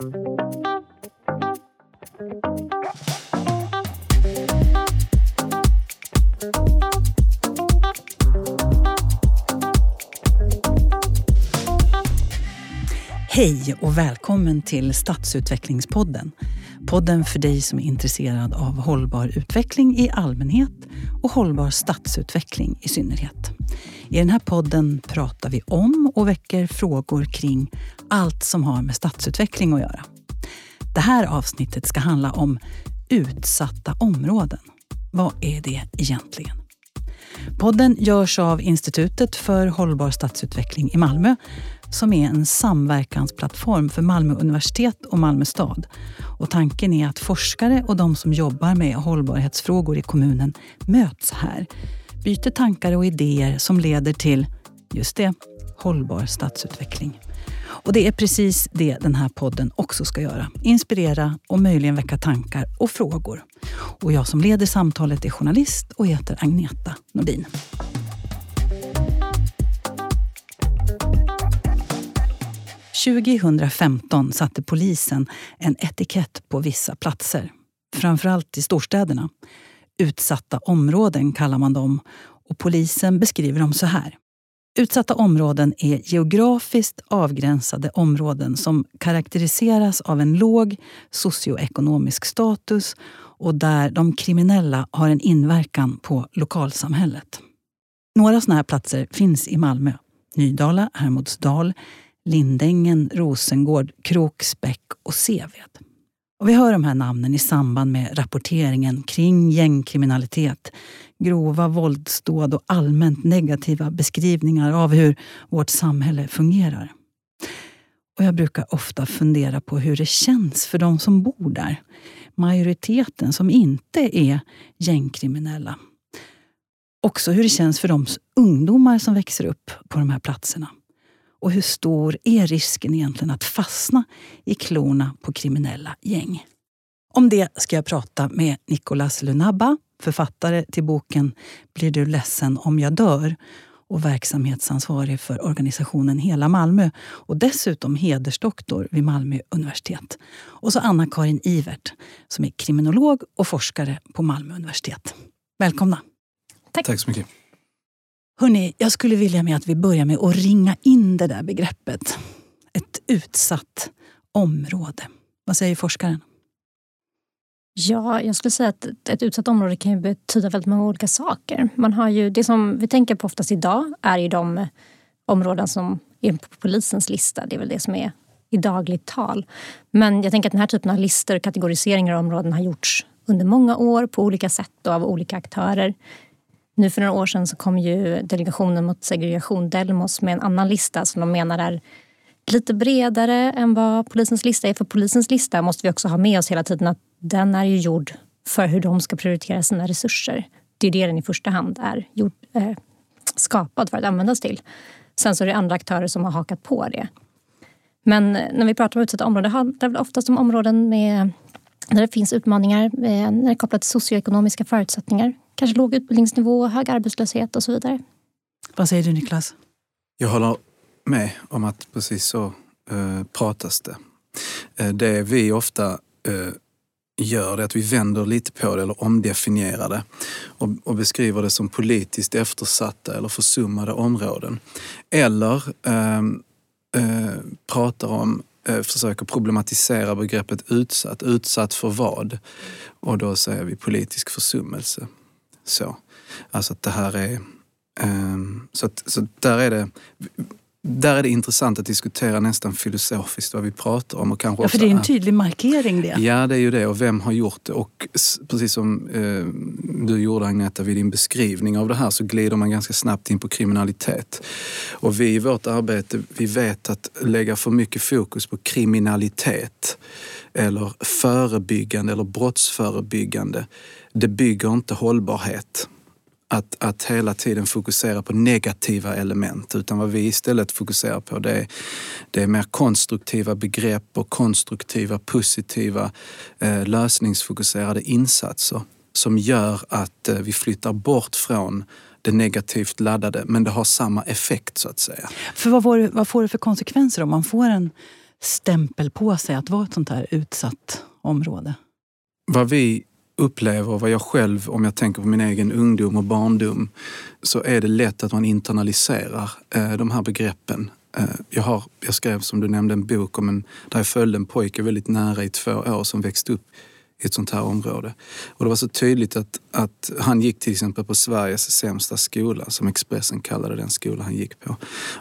Hej och välkommen till Stadsutvecklingspodden. Podden för dig som är intresserad av hållbar utveckling i allmänhet och hållbar stadsutveckling i synnerhet. I den här podden pratar vi om och väcker frågor kring allt som har med stadsutveckling att göra. Det här avsnittet ska handla om utsatta områden. Vad är det egentligen? Podden görs av Institutet för hållbar stadsutveckling i Malmö som är en samverkansplattform för Malmö universitet och Malmö stad. Och tanken är att forskare och de som jobbar med hållbarhetsfrågor i kommunen möts här. Byter tankar och idéer som leder till, just det, hållbar stadsutveckling. Och det är precis det den här podden också ska göra. Inspirera och möjligen väcka tankar och frågor. Och jag som leder samtalet är journalist och heter Agneta Nordin. 2015 satte polisen en etikett på vissa platser, framförallt i storstäderna. Utsatta områden kallar man dem och polisen beskriver dem så här. Utsatta områden är geografiskt avgränsade områden som karaktäriseras av en låg socioekonomisk status och där de kriminella har en inverkan på lokalsamhället. Några sådana här platser finns i Malmö. Nydala, Hermodsdal, Lindängen, Rosengård, Kroksbäck och Seved. Och vi hör de här namnen i samband med rapporteringen kring gängkriminalitet, grova våldsdåd och allmänt negativa beskrivningar av hur vårt samhälle fungerar. Och jag brukar ofta fundera på hur det känns för de som bor där. Majoriteten som inte är gängkriminella. Också hur det känns för de ungdomar som växer upp på de här platserna. Och hur stor är risken egentligen att fastna i klorna på kriminella gäng? Om det ska jag prata med Nicolas Lunabba, författare till boken Blir du ledsen om jag dör? och verksamhetsansvarig för organisationen Hela Malmö och dessutom hedersdoktor vid Malmö universitet. Och så Anna-Karin Ivert som är kriminolog och forskare på Malmö universitet. Välkomna! Tack, Tack så mycket. Hörni, jag skulle vilja med att vi börjar med att ringa in det där begreppet. Ett utsatt område. Vad säger forskaren? Ja, jag skulle säga att ett utsatt område kan ju betyda väldigt många olika saker. Man har ju, det som vi tänker på oftast idag är ju de områden som är på polisens lista. Det är väl det som är i dagligt tal. Men jag tänker att den här typen av listor och kategoriseringar av områden har gjorts under många år på olika sätt och av olika aktörer. Nu för några år sedan så kom ju Delegationen mot segregation, Delmos, med en annan lista som de menar är lite bredare än vad polisens lista är. För polisens lista måste vi också ha med oss hela tiden att den är ju gjord för hur de ska prioritera sina resurser. Det är det den i första hand är gjord, eh, skapad för att användas till. Sen så är det andra aktörer som har hakat på det. Men eh, när vi pratar om utsatta områden, handlar det oftast om områden med, där det finns utmaningar eh, när det är kopplat till socioekonomiska förutsättningar. Kanske låg utbildningsnivå, hög arbetslöshet och så vidare. Vad säger du Niklas? Jag håller med om att precis så eh, pratas det. Eh, det vi ofta eh, gör är att vi vänder lite på det eller omdefinierar det och, och beskriver det som politiskt eftersatta eller försummade områden. Eller ehm, eh, pratar om eh, försöker problematisera begreppet utsatt. Utsatt för vad? Och då säger vi politisk försummelse. Så. Alltså att det här är... Um, så, att, så där är det... Där är det intressant att diskutera nästan filosofiskt vad vi pratar om. Och kanske ja, för det är en tydlig markering det. Ja, det är ju det. Och vem har gjort det? Och precis som eh, du gjorde Agneta vid din beskrivning av det här så glider man ganska snabbt in på kriminalitet. Och vi i vårt arbete, vi vet att lägga för mycket fokus på kriminalitet eller förebyggande eller brottsförebyggande det bygger inte hållbarhet. Att, att hela tiden fokusera på negativa element utan vad vi istället fokuserar på det är, det är mer konstruktiva begrepp och konstruktiva, positiva, eh, lösningsfokuserade insatser som gör att eh, vi flyttar bort från det negativt laddade men det har samma effekt så att säga. För vad, det, vad får det för konsekvenser om man får en stämpel på sig att vara ett sånt här utsatt område? vad vi upplever, vad jag själv, om jag tänker på min egen ungdom och barndom, så är det lätt att man internaliserar eh, de här begreppen. Eh, jag, har, jag skrev, som du nämnde, en bok om en, där jag följde en pojke väldigt nära i två år som växte upp i ett sånt här område. Och det var så tydligt att, att han gick till exempel på Sveriges sämsta skola, som Expressen kallade den skola han gick på.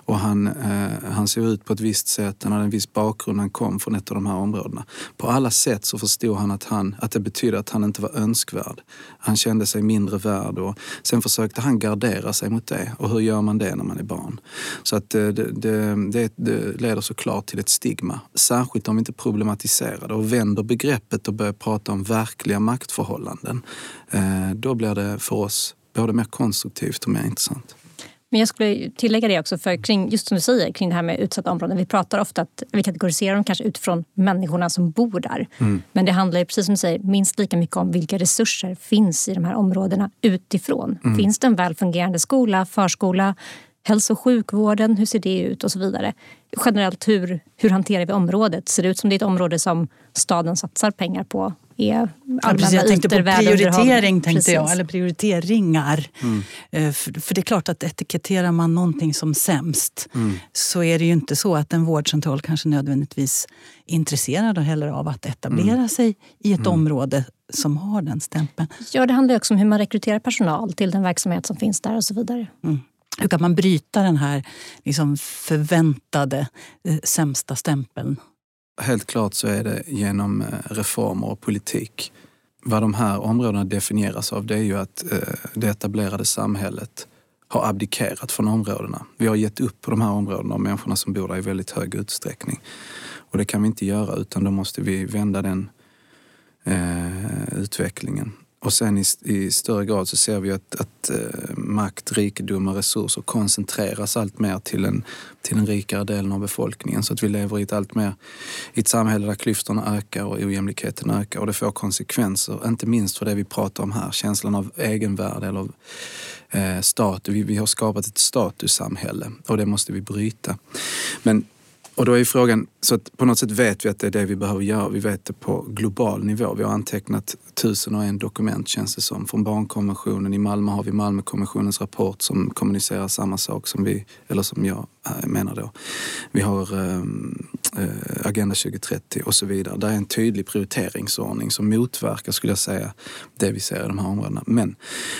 Och han, eh, han såg ut på ett visst sätt, han hade en viss bakgrund, han kom från ett av de här områdena. På alla sätt så förstod han att, han, att det betydde att han inte var önskvärd. Han kände sig mindre värd och sen försökte han gardera sig mot det. Och hur gör man det när man är barn? Så att eh, det, det, det, det leder såklart till ett stigma. Särskilt om vi inte problematiserar det och vänder begreppet och börjar prata om verkliga maktförhållanden. Eh, då blir det för oss både mer konstruktivt och mer intressant. Men jag skulle tillägga det också, för kring, just som du säger, kring det här med utsatta områden. Vi pratar ofta att vi kategoriserar dem kanske utifrån människorna som bor där. Mm. Men det handlar ju, precis som du säger, minst lika mycket om vilka resurser finns i de här områdena utifrån. Mm. Finns det en väl fungerande skola, förskola, hälso och sjukvården, hur ser det ut och så vidare. Generellt, hur, hur hanterar vi området? Ser det ut som det är ett område som staden satsar pengar på? Är allmänna jag tänkte på prioritering, tänkte jag, eller prioriteringar. Mm. Eh, för, för, det är klart att etiketterar man någonting som sämst mm. så är det ju inte så att en vårdcentral kanske nödvändigtvis är intresserad heller av att etablera mm. sig i ett mm. område som har den stämpeln. Ja, det handlar också om hur man rekryterar personal till den verksamhet som finns där och så vidare. Mm. Hur kan man bryta den här liksom förväntade eh, sämsta stämpeln? Helt klart så är det genom eh, reformer och politik. Vad de här områdena definieras av det är ju att eh, det etablerade samhället har abdikerat från områdena. Vi har gett upp på de här områdena och människorna som bor där i väldigt hög utsträckning. Och det kan vi inte göra utan då måste vi vända den eh, utvecklingen. Och sen i, i, större grad så ser vi att, att eh, makt, rikedom och resurser koncentreras allt mer till, en, till den rikare delen av befolkningen. Så att vi lever i ett allt mer i ett samhälle där klyftorna ökar och ojämlikheten ökar. Och det får konsekvenser, inte minst för det vi pratar om här, känslan av egenvärde eller eh, status. Vi, vi har skapat ett statussamhälle och det måste vi bryta. Men och då är frågan, så att på något sätt vet vi att det är det vi behöver göra. Vi vet det på global nivå. Vi har antecknat tusen och en dokument känns det som. Från barnkonventionen. I Malmö har vi Malmökommissionens rapport som kommunicerar samma sak som vi, eller som jag eh, menar då. Vi har um, Eh, Agenda 2030 och så vidare. Det är en tydlig prioriteringsordning som motverkar, skulle jag säga, det vi ser i de här områdena. Men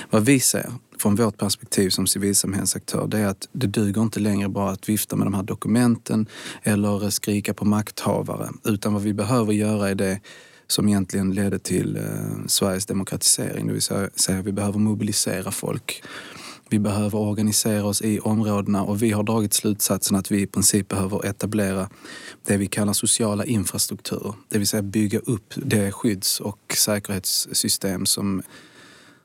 vad vi ser från vårt perspektiv som civilsamhällsaktör det är att det duger inte längre bara att vifta med de här dokumenten eller skrika på makthavare. Utan vad vi behöver göra är det som egentligen ledde till eh, Sveriges demokratisering. Det vill säga, säga vi behöver mobilisera folk. Vi behöver organisera oss i områdena och vi har dragit slutsatsen att vi i princip behöver etablera det vi kallar sociala infrastrukturer. Det vill säga bygga upp det skydds och säkerhetssystem som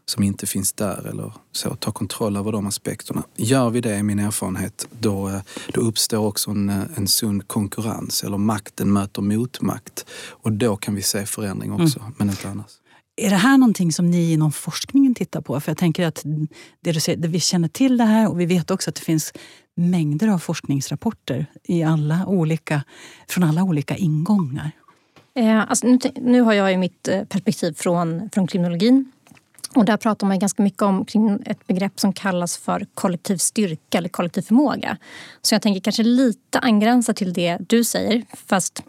som inte finns där eller så, ta kontroll över de aspekterna. Gör vi det, är min erfarenhet, då, då uppstår också en, en sund konkurrens eller makten möter motmakt. Och då kan vi se förändring också, mm. men inte annars. Är det här någonting som ni inom forskningen tittar på? För jag tänker att det du säger, vi känner till det här och vi vet också att det finns mängder av forskningsrapporter i alla olika, från alla olika ingångar. Eh, alltså nu, nu, har jag ju mitt eh, perspektiv från, från kriminologin och där pratar man ganska mycket om kring ett begrepp som kallas för kollektiv styrka eller kollektiv förmåga. Så jag tänker kanske lite angränsa till det du säger. Fast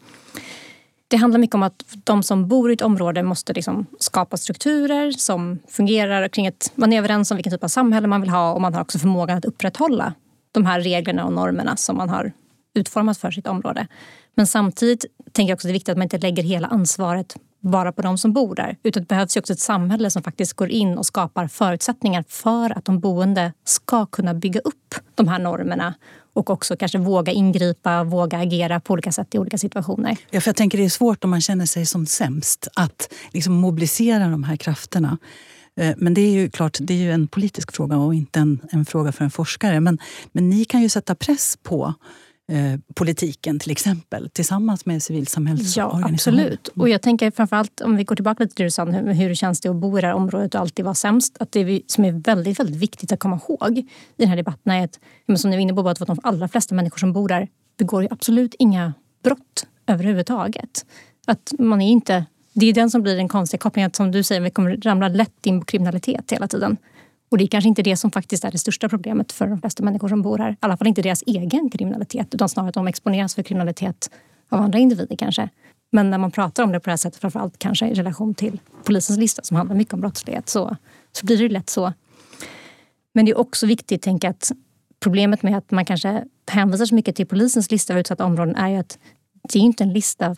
det handlar mycket om att de som bor i ett område måste liksom skapa strukturer som fungerar kring ett... Man är överens om vilken typ av samhälle man vill ha och man har också förmågan att upprätthålla de här reglerna och normerna som man har utformat för sitt område. Men samtidigt tänker jag också att det är viktigt att man inte lägger hela ansvaret bara på de som bor där. Utan det behövs också ett samhälle som faktiskt går in och skapar förutsättningar för att de boende ska kunna bygga upp de här normerna och också kanske våga ingripa, våga agera på olika sätt i olika situationer. Ja, för jag tänker det är svårt om man känner sig som sämst att liksom mobilisera de här krafterna. Eh, men det är ju klart, det är ju en politisk fråga och inte en, en fråga för en forskare. Men, men ni kan ju sätta press på Eh, politiken till exempel tillsammans med civilsamhällsorganisationer. Ja, absolut. Och jag tänker framförallt om vi går tillbaka till det du sa, hur, hur känns det att bo i det här området och alltid vara sämst? Att det som är väldigt, väldigt viktigt att komma ihåg i den här debatten är att, som ni var inne på, att de allra flesta människor som bor där begår absolut inga brott överhuvudtaget. Att man är inte Det är den som blir den konstiga kopplingen. att Som du säger, vi kommer ramla lätt in på kriminalitet hela tiden. Och det är kanske inte det som faktiskt är det största problemet för de flesta människor som bor här. I alla fall inte deras egen kriminalitet utan snarare att de exponeras för kriminalitet av andra individer kanske. Men när man pratar om det på det här sättet, framförallt kanske i relation till polisens lista som handlar mycket om brottslighet, så, så blir det lätt så. Men det är också viktigt att tänka att problemet med att man kanske hänvisar så mycket till polisens lista över utsatta områden är ju att det är inte en lista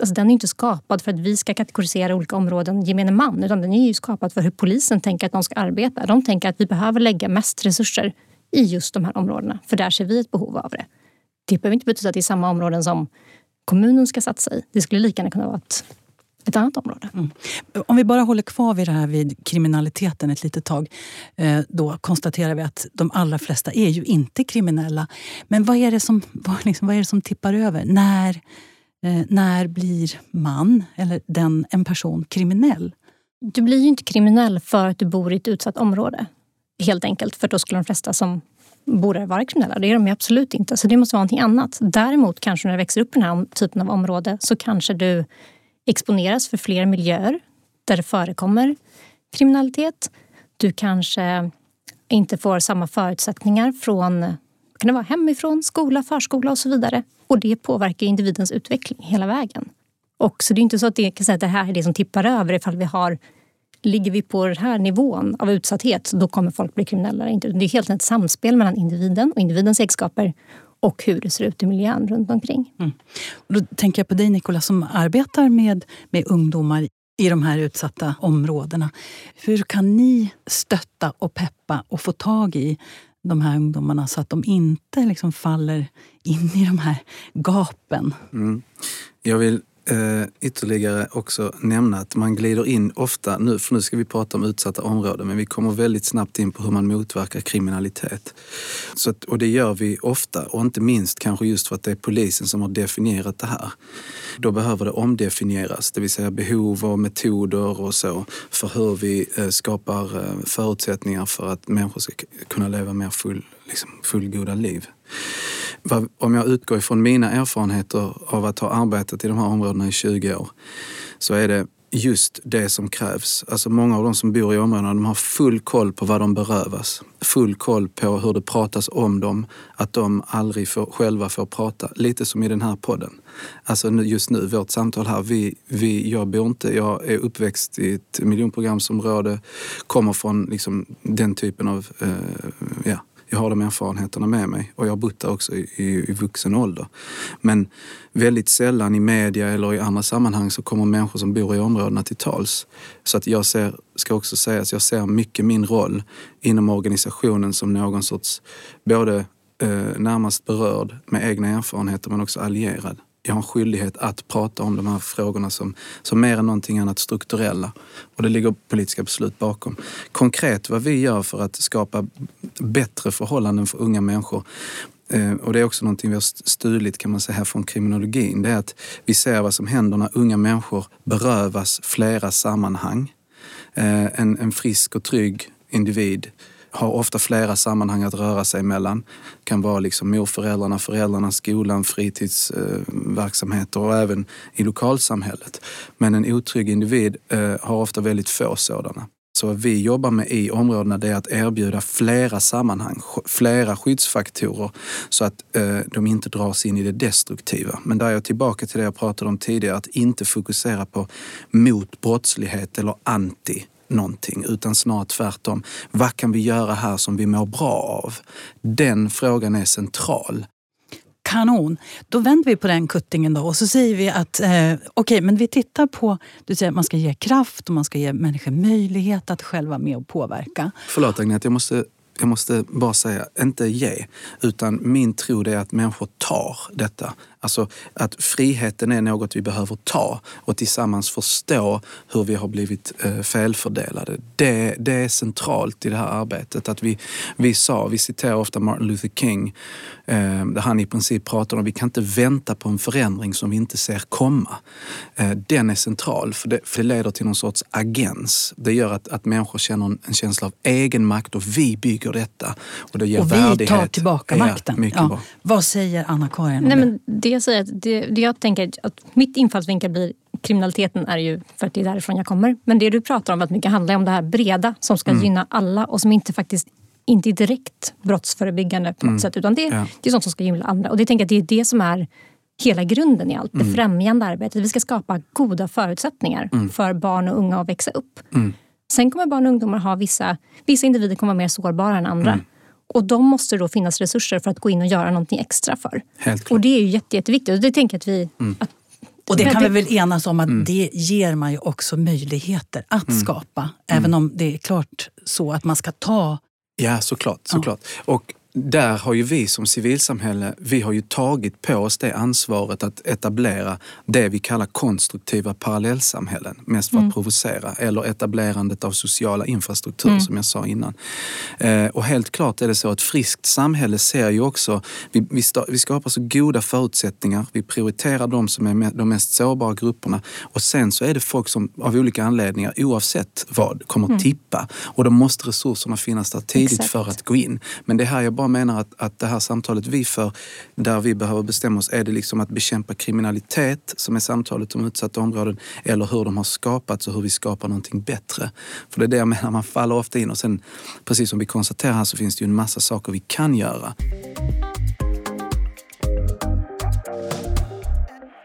Alltså den är inte skapad för att vi ska kategorisera olika områden gemene man utan den är ju skapad för hur polisen tänker att de ska arbeta. De tänker att vi behöver lägga mest resurser i just de här områdena för där ser vi ett behov av det. Det behöver inte betyda att det är samma områden som kommunen ska satsa i. Det skulle lika gärna kunna vara ett, ett annat område. Mm. Om vi bara håller kvar vid det här vid kriminaliteten ett litet tag. Eh, då konstaterar vi att de allra flesta är ju inte kriminella. Men vad är det som, vad, liksom, vad är det som tippar över? När, eh, när blir man, eller den, en person, kriminell? Du blir ju inte kriminell för att du bor i ett utsatt område. Helt enkelt, för då skulle de flesta som bor där vara kriminella. Det är de absolut inte. Så det måste vara någonting annat. Däremot kanske när du växer upp i den här typen av område så kanske du exponeras för fler miljöer där det förekommer kriminalitet. Du kanske inte får samma förutsättningar från kan det vara hemifrån, skola, förskola och så vidare. Och det påverkar individens utveckling hela vägen. Och så det är inte så att det, kan säga att det här är det som tippar över ifall vi har ligger vi på den här nivån av utsatthet, då kommer folk bli kriminella. Det är helt ett samspel mellan individen och individens egenskaper och hur det ser ut i miljön runt omkring. Mm. Då tänker jag på dig Nicola som arbetar med, med ungdomar i de här utsatta områdena. Hur kan ni stötta och peppa och få tag i de här ungdomarna så att de inte liksom faller in i de här gapen? Mm. Jag vill eh, ytterligare också nämna att man glider in ofta nu, för nu ska vi prata om utsatta områden, men vi kommer väldigt snabbt in på hur man motverkar kriminalitet. Så att, och det gör vi ofta och inte minst kanske just för att det är polisen som har definierat det här. Då behöver det omdefinieras, det vill säga behov och metoder och så för hur vi eh, skapar eh, förutsättningar för att människor ska kunna leva mer full, liksom, fullgoda liv om jag utgår ifrån mina erfarenheter av att ha arbetat i de här områdena i 20 år, så är det just det som krävs. Alltså många av de som bor i områdena de har full koll på vad de berövas. Full koll på hur det pratas om dem, att de aldrig får, själva får prata. Lite som i den här podden. Alltså just nu, vårt samtal här. Vi, vi, jag bor inte, jag är uppväxt i ett miljonprogramsområde, kommer från liksom den typen av eh, ja, jag har de erfarenheterna med mig och jag har bott där också i, i, i vuxen ålder. Men väldigt sällan i media eller i andra sammanhang så kommer människor som bor i områdena till tals. Så att jag ser, ska också säga att jag ser mycket min roll inom organisationen som någon sorts både eh, närmast berörd med egna erfarenheter men också allierad jag har en skyldighet att prata om de här frågorna som, som mer än någonting annat strukturella. Och det ligger politiska beslut bakom. Konkret vad vi gör för att skapa bättre förhållanden för unga människor eh, och det är också någonting vi har stulit kan man säga här från kriminologin. Det är att vi ser vad som händer när unga människor berövas flera sammanhang. Eh, en, en frisk och trygg individ har ofta flera sammanhang att röra sig mellan. Det kan vara liksom morföräldrarna, föräldrarna, skolan, fritidsverksamheter och även i lokalsamhället. Men en otrygg individ eh, har ofta väldigt få sådana. Så vad vi jobbar med i områdena det är att erbjuda flera sammanhang, flera skyddsfaktorer så att eh, de inte dras in i det destruktiva. Men där är jag tillbaka till det jag pratade om tidigare, att inte fokusera på mot brottslighet eller anti någonting, utan snarare tvärtom. Vad kan vi göra här som vi mår bra av? Den frågan är central. Kanon! Då vänder vi på den kuttingen då och så säger vi att eh, okej, okay, men vi tittar på, du säger att man ska ge kraft och man ska ge människor möjlighet att själva med och påverka. Förlåt Agneta, jag måste jag måste bara säga, inte ge, utan min tro är att människor tar detta. Alltså att friheten är något vi behöver ta och tillsammans förstå hur vi har blivit eh, felfördelade. Det, det är centralt i det här arbetet. Att vi, vi sa, vi citerar ofta Martin Luther King, eh, där han i princip pratar om att vi kan inte vänta på en förändring som vi inte ser komma. Eh, den är central för det, för det leder till någon sorts agens. Det gör att, att människor känner en, en känsla av egenmakt och vi bygger detta. Och det ger och vi värdighet. tar tillbaka makten. Ja. Vad säger Anna-Karin Nej, men det jag säger att det, det jag tänker att mitt infallsvinkel blir kriminaliteten är ju för att det är därifrån jag kommer. Men det du pratar om väldigt mycket handlar om det här breda som ska mm. gynna alla och som inte faktiskt inte är direkt brottsförebyggande på något mm. sätt. Utan det, ja. det är sånt som ska gynna andra. Och det tänker jag det är det som är hela grunden i allt. Det mm. främjande arbetet. Vi ska skapa goda förutsättningar mm. för barn och unga att växa upp. Mm. Sen kommer barn och ungdomar ha vissa, vissa individer kommer vara mer sårbara än andra. Mm. Och de måste då finnas resurser för att gå in och göra någonting extra för. Och det är ju jätte, jätteviktigt. Och det tänker att vi... Mm. Att, och det kan vi väl enas om att mm. det ger man ju också möjligheter att mm. skapa. Även mm. om det är klart så att man ska ta... Ja, såklart. såklart. Ja. Och där har ju vi som civilsamhälle, vi har ju tagit på oss det ansvaret att etablera det vi kallar konstruktiva parallellsamhällen, mest för att mm. provocera, eller etablerandet av sociala infrastrukturer mm. som jag sa innan. Eh, och helt klart är det så att friskt samhälle ser ju också, vi, vi, vi skapar så goda förutsättningar, vi prioriterar de som är de mest sårbara grupperna och sen så är det folk som av olika anledningar, oavsett vad, kommer mm. tippa och då måste resurserna finnas där tidigt Exakt. för att gå in. Men det här jag bara bara menar att, att det här samtalet vi för, där vi behöver bestämma oss, är det liksom att bekämpa kriminalitet som är samtalet om utsatta områden eller hur de har skapats och hur vi skapar någonting bättre. För det är det jag menar, man faller ofta in och sen, precis som vi konstaterar här, så finns det ju en massa saker vi kan göra.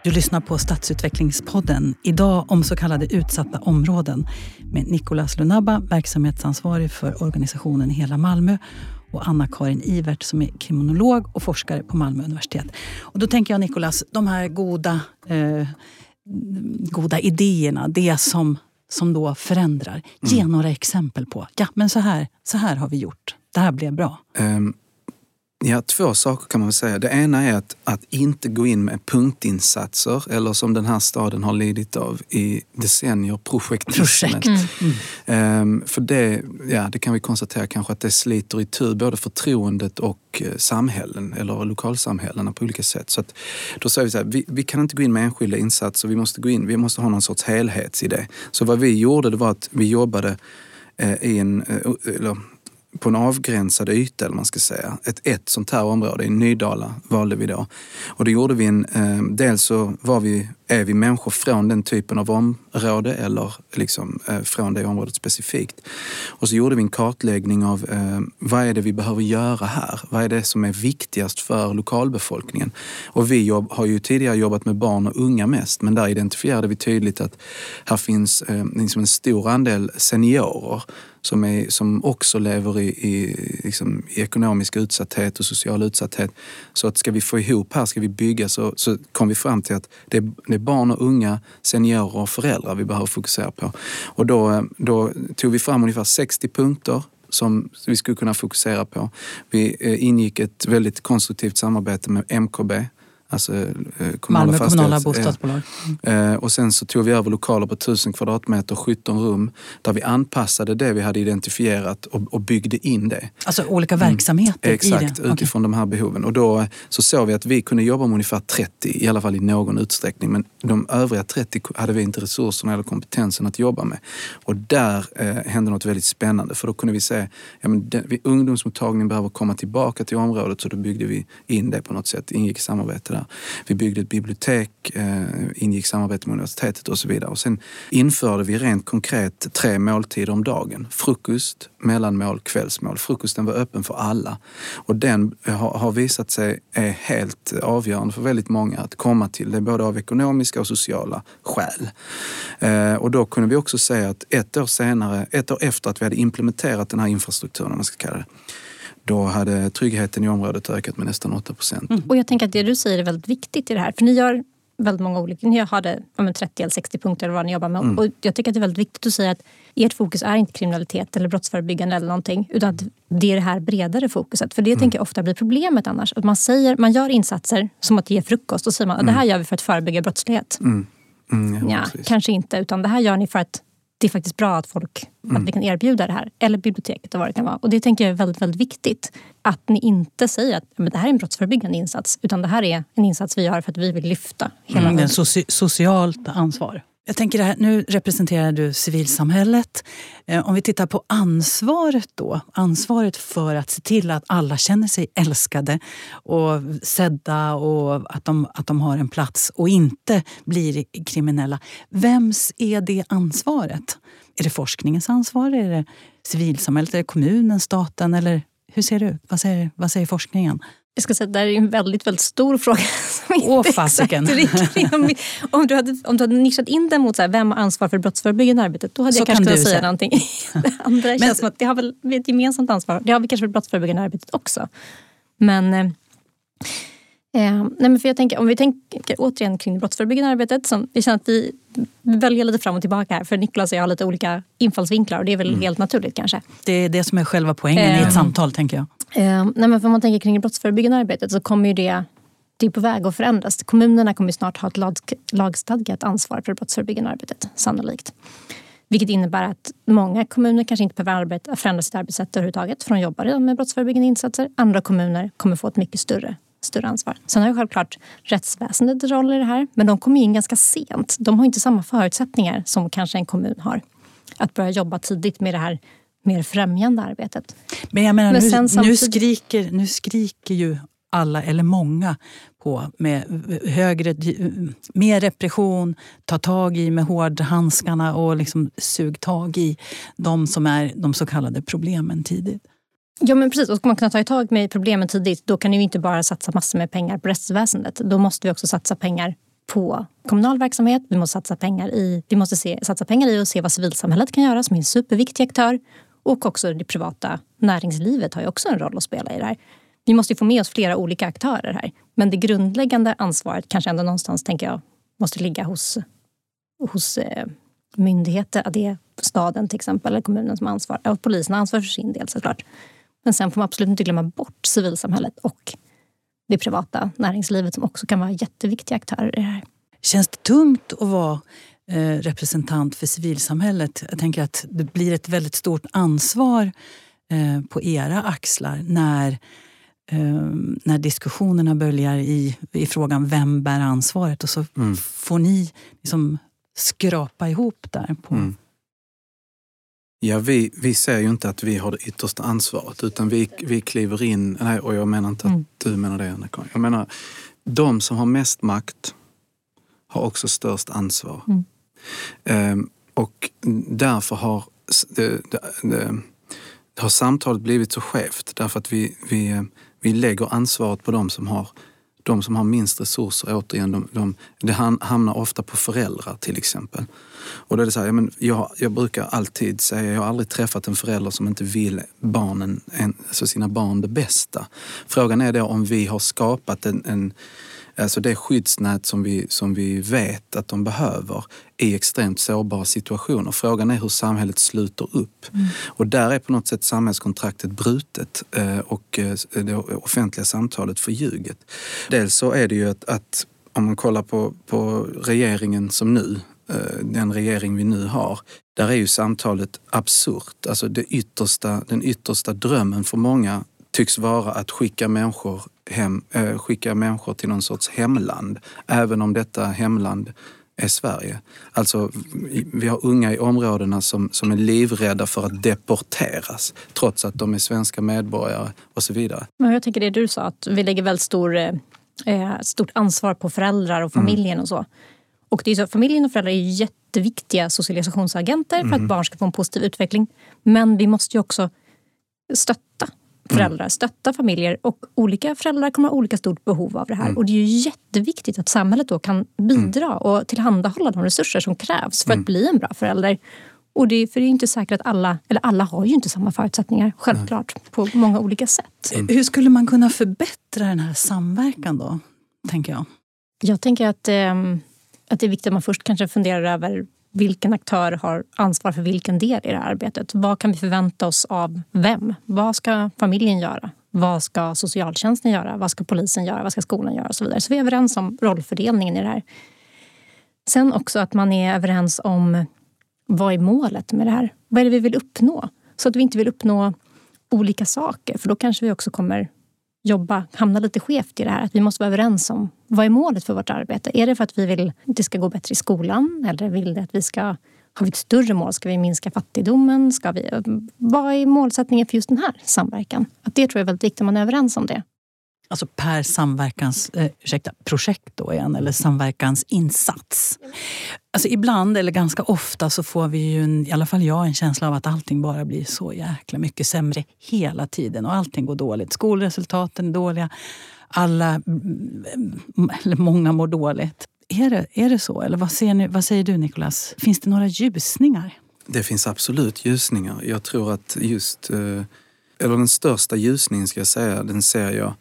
Du lyssnar på Stadsutvecklingspodden. Idag om så kallade utsatta områden med Nicolas Lunabba, verksamhetsansvarig för organisationen Hela Malmö och Anna-Karin Ivert som är kriminolog och forskare på Malmö universitet. Och då tänker jag Nicolas, de här goda, eh, goda idéerna, det som, som då förändrar. Mm. Ge några exempel på, ja men så här, så här har vi gjort, det här blev bra. Um, Ja, två saker kan man säga. Det ena är att, att inte gå in med punktinsatser eller som den här staden har lidit av i decennier, projektismen. Projekt. Mm. Um, för det, ja, det kan vi konstatera kanske att det sliter i tur både förtroendet och uh, samhällen eller lokalsamhällena på olika sätt. Så att, då säger vi så här, vi, vi, kan inte gå in med enskilda insatser, vi måste gå in, vi måste ha någon sorts helhetsidé. Så vad vi gjorde det var att vi jobbade uh, i en, uh, eller, på en avgränsad yta, eller man ska säga. Ett, ett sånt här område, i Nydala valde vi då. Och det gjorde vi en, eh, dels så var vi är vi människor från den typen av område eller liksom, eh, från det området specifikt? Och så gjorde vi en kartläggning av eh, vad är det vi behöver göra här? Vad är det som är viktigast för lokalbefolkningen? Och vi jobb, har ju tidigare jobbat med barn och unga mest, men där identifierade vi tydligt att här finns eh, liksom en stor andel seniorer som, är, som också lever i, i, liksom, i ekonomisk utsatthet och social utsatthet. Så att ska vi få ihop här, ska vi bygga, så, så kom vi fram till att det, det är barn och unga, seniorer och föräldrar vi behöver fokusera på. Och då, då tog vi fram ungefär 60 punkter som vi skulle kunna fokusera på. Vi eh, ingick ett väldigt konstruktivt samarbete med MKB Alltså eh, kommunala, Malmö kommunala bostadsbolag. Mm. Och sen så tog vi över lokaler på 1000 kvadratmeter, 17 rum, där vi anpassade det vi hade identifierat och, och byggde in det. Alltså olika mm. verksamheter mm. Exakt, utifrån okay. de här behoven. Och då så såg vi att vi kunde jobba med ungefär 30, i alla fall i någon utsträckning. Men de övriga 30 hade vi inte resurserna eller kompetensen att jobba med. Och där eh, hände något väldigt spännande, för då kunde vi se ja, ungdomsmottagningen behöver komma tillbaka till området, så då byggde vi in det på något sätt, ingick i samarbete där vidare. Vi byggde ett bibliotek, eh, ingick samarbete med universitetet och så vidare. Och sen införde vi rent konkret tre måltider om dagen. Frukost, mellanmål, kvällsmål. Frukosten var öppen för alla. Och den har visat sig är helt avgörande för väldigt många att komma till. Det är både av ekonomiska och sociala skäl. Eh, och då kunde vi också säga att ett år senare, ett år efter att vi hade implementerat den här infrastrukturen, om man ska kalla det, då hade tryggheten i området ökat med nästan 8 procent. Mm. Och jag tänker att det du säger är väldigt viktigt i det här. För ni gör väldigt många olika, ni hade ja, 30 eller 60 punkter eller vad ni jobbar med. Mm. Och jag tycker att det är väldigt viktigt att säga att ert fokus är inte kriminalitet eller brottsförebyggande eller någonting. Utan att det är det här bredare fokuset. För det mm. tänker jag ofta blir problemet annars. Att man, säger, man gör insatser som att ge frukost och säger man att det här mm. gör vi för att förebygga brottslighet. Mm. Mm, ja, ja kanske inte. Utan det här gör ni för att det är faktiskt bra att folk mm. att vi kan erbjuda det här. Eller biblioteket och vad det kan vara. Och det tänker jag är väldigt, väldigt viktigt. Att ni inte säger att men det här är en brottsförebyggande insats. Utan det här är en insats vi gör för att vi vill lyfta hela mm, soci socialt ansvar. Jag tänker det här, nu representerar du civilsamhället. Eh, om vi tittar på ansvaret då. Ansvaret för att se till att alla känner sig älskade och sedda och att de, att de har en plats och inte blir kriminella. Vems är det ansvaret? Är det forskningens ansvar? Är det civilsamhället? Är det kommunen, staten? Eller hur ser det ut? Vad säger, vad säger forskningen? Jag ska säga det här är en väldigt, väldigt stor fråga. Som inte Åh, fasiken. om, om, du hade, om du hade nischat in den mot så här, vem har ansvar för det brottsförebyggande arbetet, då hade Så jag kanske kan kunnat säga säga. någonting. Det andra Men- känns som att det har väl ett gemensamt ansvar. Det har vi kanske för det brottsförebyggande arbetet också. Men, eh, eh, nej men för jag tänker, om vi tänker återigen kring det brottsförebyggande arbetet. Som, vi känner att vi väljer lite fram och tillbaka här. För Niklas och jag har lite olika infallsvinklar och det är väl Mm. helt naturligt kanske. Det är det som är själva poängen i Eh. ett samtal, tänker jag. Eh, nej men för om man tänker kring det brottsförebyggande arbetet så kommer ju det, det är på väg att förändras. Kommunerna kommer ju snart ha ett lag, lagstadgat ansvar för det brottsförebyggande arbetet, sannolikt. Vilket innebär att många kommuner kanske inte behöver arbeta, förändra sitt arbetssätt överhuvudtaget för de jobbar redan med brottsförebyggande insatser. Andra kommuner kommer få ett mycket större, större ansvar. Sen har ju självklart rättsväsendet roll i det här men de kommer in ganska sent. De har inte samma förutsättningar som kanske en kommun har. Att börja jobba tidigt med det här mer främjande arbetet. Men jag menar, Men nu, sen nu, samtidigt- skriker, nu skriker ju alla, eller många, på med högre, mer repression, ta tag i med hårdhandskarna och liksom sug tag i de som är de så kallade problemen tidigt. Ja men precis, och ska man kunna ta tag med problemen tidigt då kan vi inte bara satsa massor med pengar på rättsväsendet. Då måste vi också satsa pengar på kommunal verksamhet. Vi måste satsa pengar i, vi måste se, satsa pengar i och se vad civilsamhället kan göra som är en superviktig aktör. Och också det privata näringslivet har ju också en roll att spela i det här. Vi måste ju få med oss flera olika aktörer här. Men det grundläggande ansvaret kanske ändå någonstans, tänker jag, måste ligga hos, hos eh, myndigheter. Att det är staden till exempel, eller kommunen som har ansvar. Och polisen har ansvar för sin del såklart. Men sen får man absolut inte glömma bort civilsamhället och det privata näringslivet som också kan vara jätteviktiga aktörer i det här. Känns det tungt att vara representant för civilsamhället? Jag tänker att det blir ett väldigt stort ansvar eh, på era axlar när, eh, när diskussionerna böljar i, i frågan vem bär ansvaret och så Mm. får ni liksom skrapa ihop där. på Mm. Ja, vi, vi ser ju inte att vi har det yttersta ansvaret utan vi, vi kliver in, nej, och jag menar inte att Mm. du menar det Anna-Karin. Jag menar, de som har mest makt har också störst ansvar. Mm. Ehm, och därför har, det, det, har samtalet blivit så skevt därför att vi, vi, vi lägger ansvaret på de som har de som har minst resurser, återigen, de, de, det hamnar ofta på föräldrar till exempel. Och då är det så här, ja, men jag, jag brukar alltid säga, jag har aldrig träffat en förälder som inte vill barnen, en, alltså sina barn det bästa. Frågan är då om vi har skapat en, en Alltså det skyddsnät som vi, som vi vet att de behöver i extremt sårbara situationer. Frågan är hur samhället sluter upp. Och där är på något sätt samhällskontraktet brutet eh, och eh, det offentliga samtalet förljuget. Dels så är det ju att, att om man kollar på, på regeringen som nu, eh, den regering vi nu har, där är ju samtalet absurt. Alltså det yttersta, den yttersta drömmen för många tycks vara att skicka människor, hem, eh, skicka människor till någon sorts hemland, även om detta hemland är Sverige. Alltså, vi har unga i områdena som, som är livrädda för att deporteras trots att de är svenska medborgare och så vidare. Men jag tänker det du sa, att vi lägger väldigt stor, eh, stort ansvar på föräldrar och familjen och så. Och det är så, familjen och föräldrar är jätteviktiga socialisationsagenter för att barn ska få en positiv utveckling. Men vi måste ju också stötta föräldrar, stötta familjer och olika föräldrar kommer ha olika stort behov av det här. Och det är ju jätteviktigt att samhället då kan bidra och tillhandahålla de resurser som krävs för att bli en bra förälder. Och det är, för det är inte säkert att alla, eller alla har ju inte samma förutsättningar, självklart, på många olika sätt. Hur skulle man kunna förbättra den här samverkan då? Tänker jag. Jag tänker att, ehm, att det är viktigt att man först kanske funderar över vilken aktör har ansvar för vilken del i det här arbetet. Vad kan vi förvänta oss av vem? Vad ska familjen göra? Vad ska socialtjänsten göra? Vad ska polisen göra? Vad ska skolan göra? Och så vidare. Så vi är överens om rollfördelningen i det här. Sen också att man är överens om vad är målet med det här? Vad är det vi vill uppnå? Så att vi inte vill uppnå olika saker för då kanske vi också kommer jobba, hamna lite skevt i det här. Att vi måste vara överens om vad är målet för vårt arbete? Är det för att vi vill att det ska gå bättre i skolan? Eller vill det att vi ska har vi ett större mål? Ska vi minska fattigdomen? Ska vi, vad är målsättningen för just den här samverkan? Att det tror jag är väldigt viktigt att man är överens om det. Alltså per samverkans, eh, ursäkta, projekt då igen, eller samverkansinsats. Alltså ibland, eller ganska ofta, så får vi ju, en, i alla fall jag, en känsla av att allting bara blir så jäkla mycket sämre hela tiden. Och allting går dåligt. Skolresultaten är dåliga. Alla, mm, mm, eller många mår dåligt. Är det, är det så? Eller vad, ser ni, vad säger du Nicolas? Finns det några ljusningar? Det finns absolut ljusningar. Jag tror att just, eh, eller den största ljusningen ska jag säga, den ser jag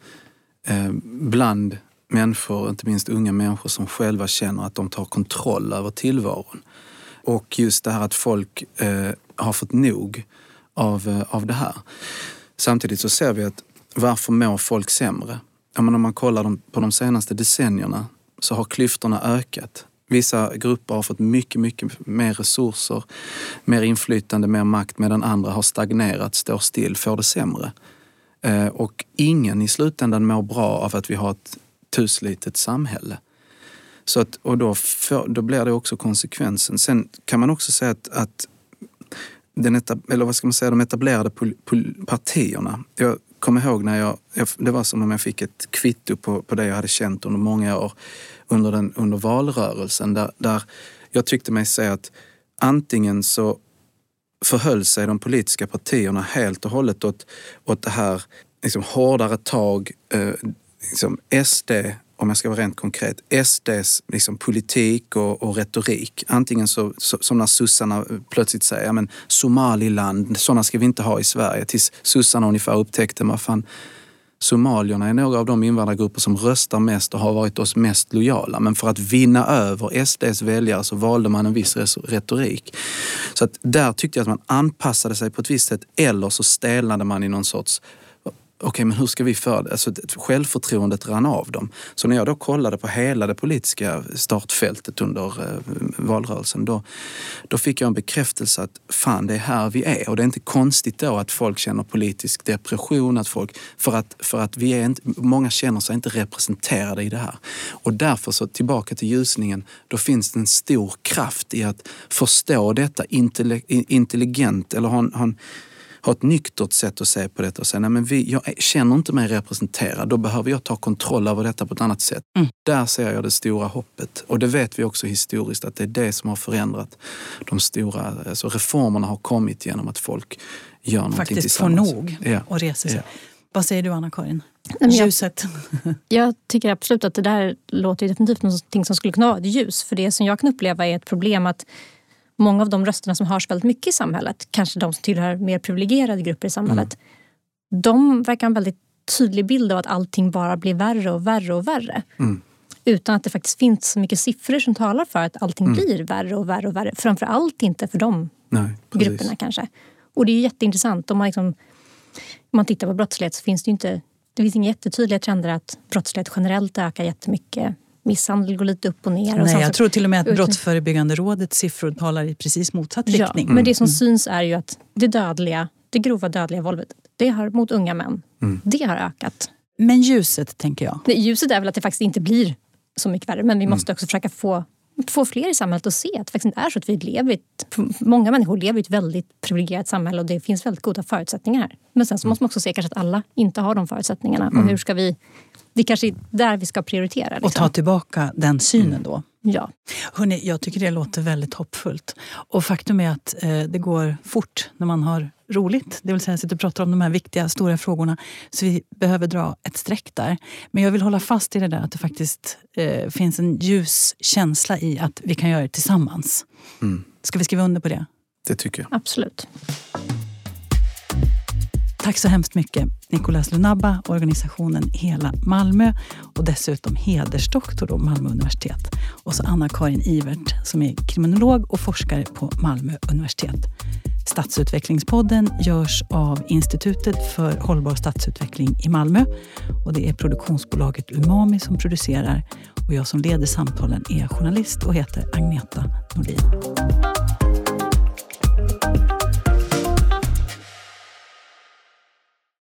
Eh, bland människor, inte minst unga människor som själva känner att de tar kontroll över tillvaron. Och just det här att folk eh, har fått nog av, eh, av det här. Samtidigt så ser vi att varför mår folk sämre? Ja, men om man kollar på de senaste decennierna så har klyftorna ökat. Vissa grupper har fått mycket, mycket mer resurser, mer inflytande, mer makt medan andra har stagnerat, står still, får det sämre. Eh, och ingen i slutändan mår bra av att vi har ett tuslitet samhälle. Så att, och då, för, då blir det också konsekvensen. Sen kan man också säga att, att den etab, eller vad ska man säga, de etablerade pol, pol, partierna. Jag kommer ihåg när jag, det var som om jag fick ett kvitto på, på det jag hade känt under många år under, den, under valrörelsen där, där jag tyckte mig se att antingen så förhöll sig de politiska partierna helt och hållet åt, åt det här liksom, hårdare tag, eh, liksom SD om jag ska vara rent konkret, SDs liksom, politik och, och retorik. Antingen så, så, som när sossarna plötsligt säger, ja men Somaliland, sådana ska vi inte ha i Sverige. Tills sossarna ungefär upptäckte, vad fan, somalierna är några av de invandrargrupper som röstar mest och har varit oss mest lojala. Men för att vinna över SDs väljare så valde man en viss retorik. Så att där tyckte jag att man anpassade sig på ett visst sätt eller så stelnade man i någon sorts okay, men hur ska vi för? Alltså, självförtroendet rann av dem. Så när jag då kollade på hela det politiska startfältet under eh, valrörelsen, då, då fick jag en bekräftelse att fan, det är här vi är. Och det är inte konstigt då att folk känner politisk depression, att folk, för att, för att vi är inte, många känner sig inte representerade i det här. Och därför, så tillbaka till ljusningen, då finns det en stor kraft i att förstå detta intelligent, eller ha en, ha en ha ett nyktert sätt att se på detta och säga, nej men vi, jag känner inte mig representerad, då behöver jag ta kontroll över detta på ett annat sätt. Mm. Där ser jag det stora hoppet. Och det vet vi också historiskt att det är det som har förändrat de stora, alltså reformerna har kommit genom att folk gör någonting Faktiskt tillsammans. får nog och reser sig. Ja. Vad säger du Anna-Karin? Ljuset? Jag tycker absolut att det där låter definitivt någonting som skulle kunna vara ett ljus. För det som jag kan uppleva är ett problem att många av de rösterna som hörs väldigt mycket i samhället, kanske de som tillhör mer privilegierade grupper i samhället, mm. de verkar ha en väldigt tydlig bild av att allting bara blir värre och värre och värre. Mm. Utan att det faktiskt finns så mycket siffror som talar för att allting mm. blir värre och värre och värre. Framför allt inte för de Nej, grupperna kanske. Och det är jätteintressant. Om man, liksom, om man tittar på brottslighet så finns det inte det finns inga jättetydliga trender att brottslighet generellt ökar jättemycket misshandel går lite upp och ner. Och Nej, jag tror till och med att Brottsförebyggande rådets siffror talar i precis motsatt ja, riktning. Men det som mm. syns är ju att det dödliga, det grova dödliga våldet, det har, mot unga män, mm. det har ökat. Men ljuset, tänker jag? Det, ljuset är väl att det faktiskt inte blir så mycket värre. Men vi mm. måste också försöka få få fler i samhället att se att det faktiskt inte är så att vi lever ett, Många människor lever i ett väldigt privilegierat samhälle och det finns väldigt goda förutsättningar här. Men sen så mm. måste man också se kanske att alla inte har de förutsättningarna. Mm. Och hur ska vi det kanske är där vi ska prioritera. Liksom. Och ta tillbaka den synen då. Ja. Hörrni, jag tycker det låter väldigt hoppfullt. Och faktum är att eh, det går fort när man har roligt. Det vill säga sitter och pratar om de här viktiga, stora frågorna. Så vi behöver dra ett streck där. Men jag vill hålla fast i det där att det faktiskt eh, finns en ljus känsla i att vi kan göra det tillsammans. Mm. Ska vi skriva under på det? Det tycker jag. Absolut. Tack så hemskt mycket Nicolas Lunabba, organisationen Hela Malmö och dessutom hedersdoktor på Malmö universitet. Och så Anna-Karin Ivert som är kriminolog och forskare på Malmö universitet. Stadsutvecklingspodden görs av Institutet för hållbar stadsutveckling i Malmö. Och det är produktionsbolaget Umami som producerar. Och jag som leder samtalen är journalist och heter Agneta Nordin.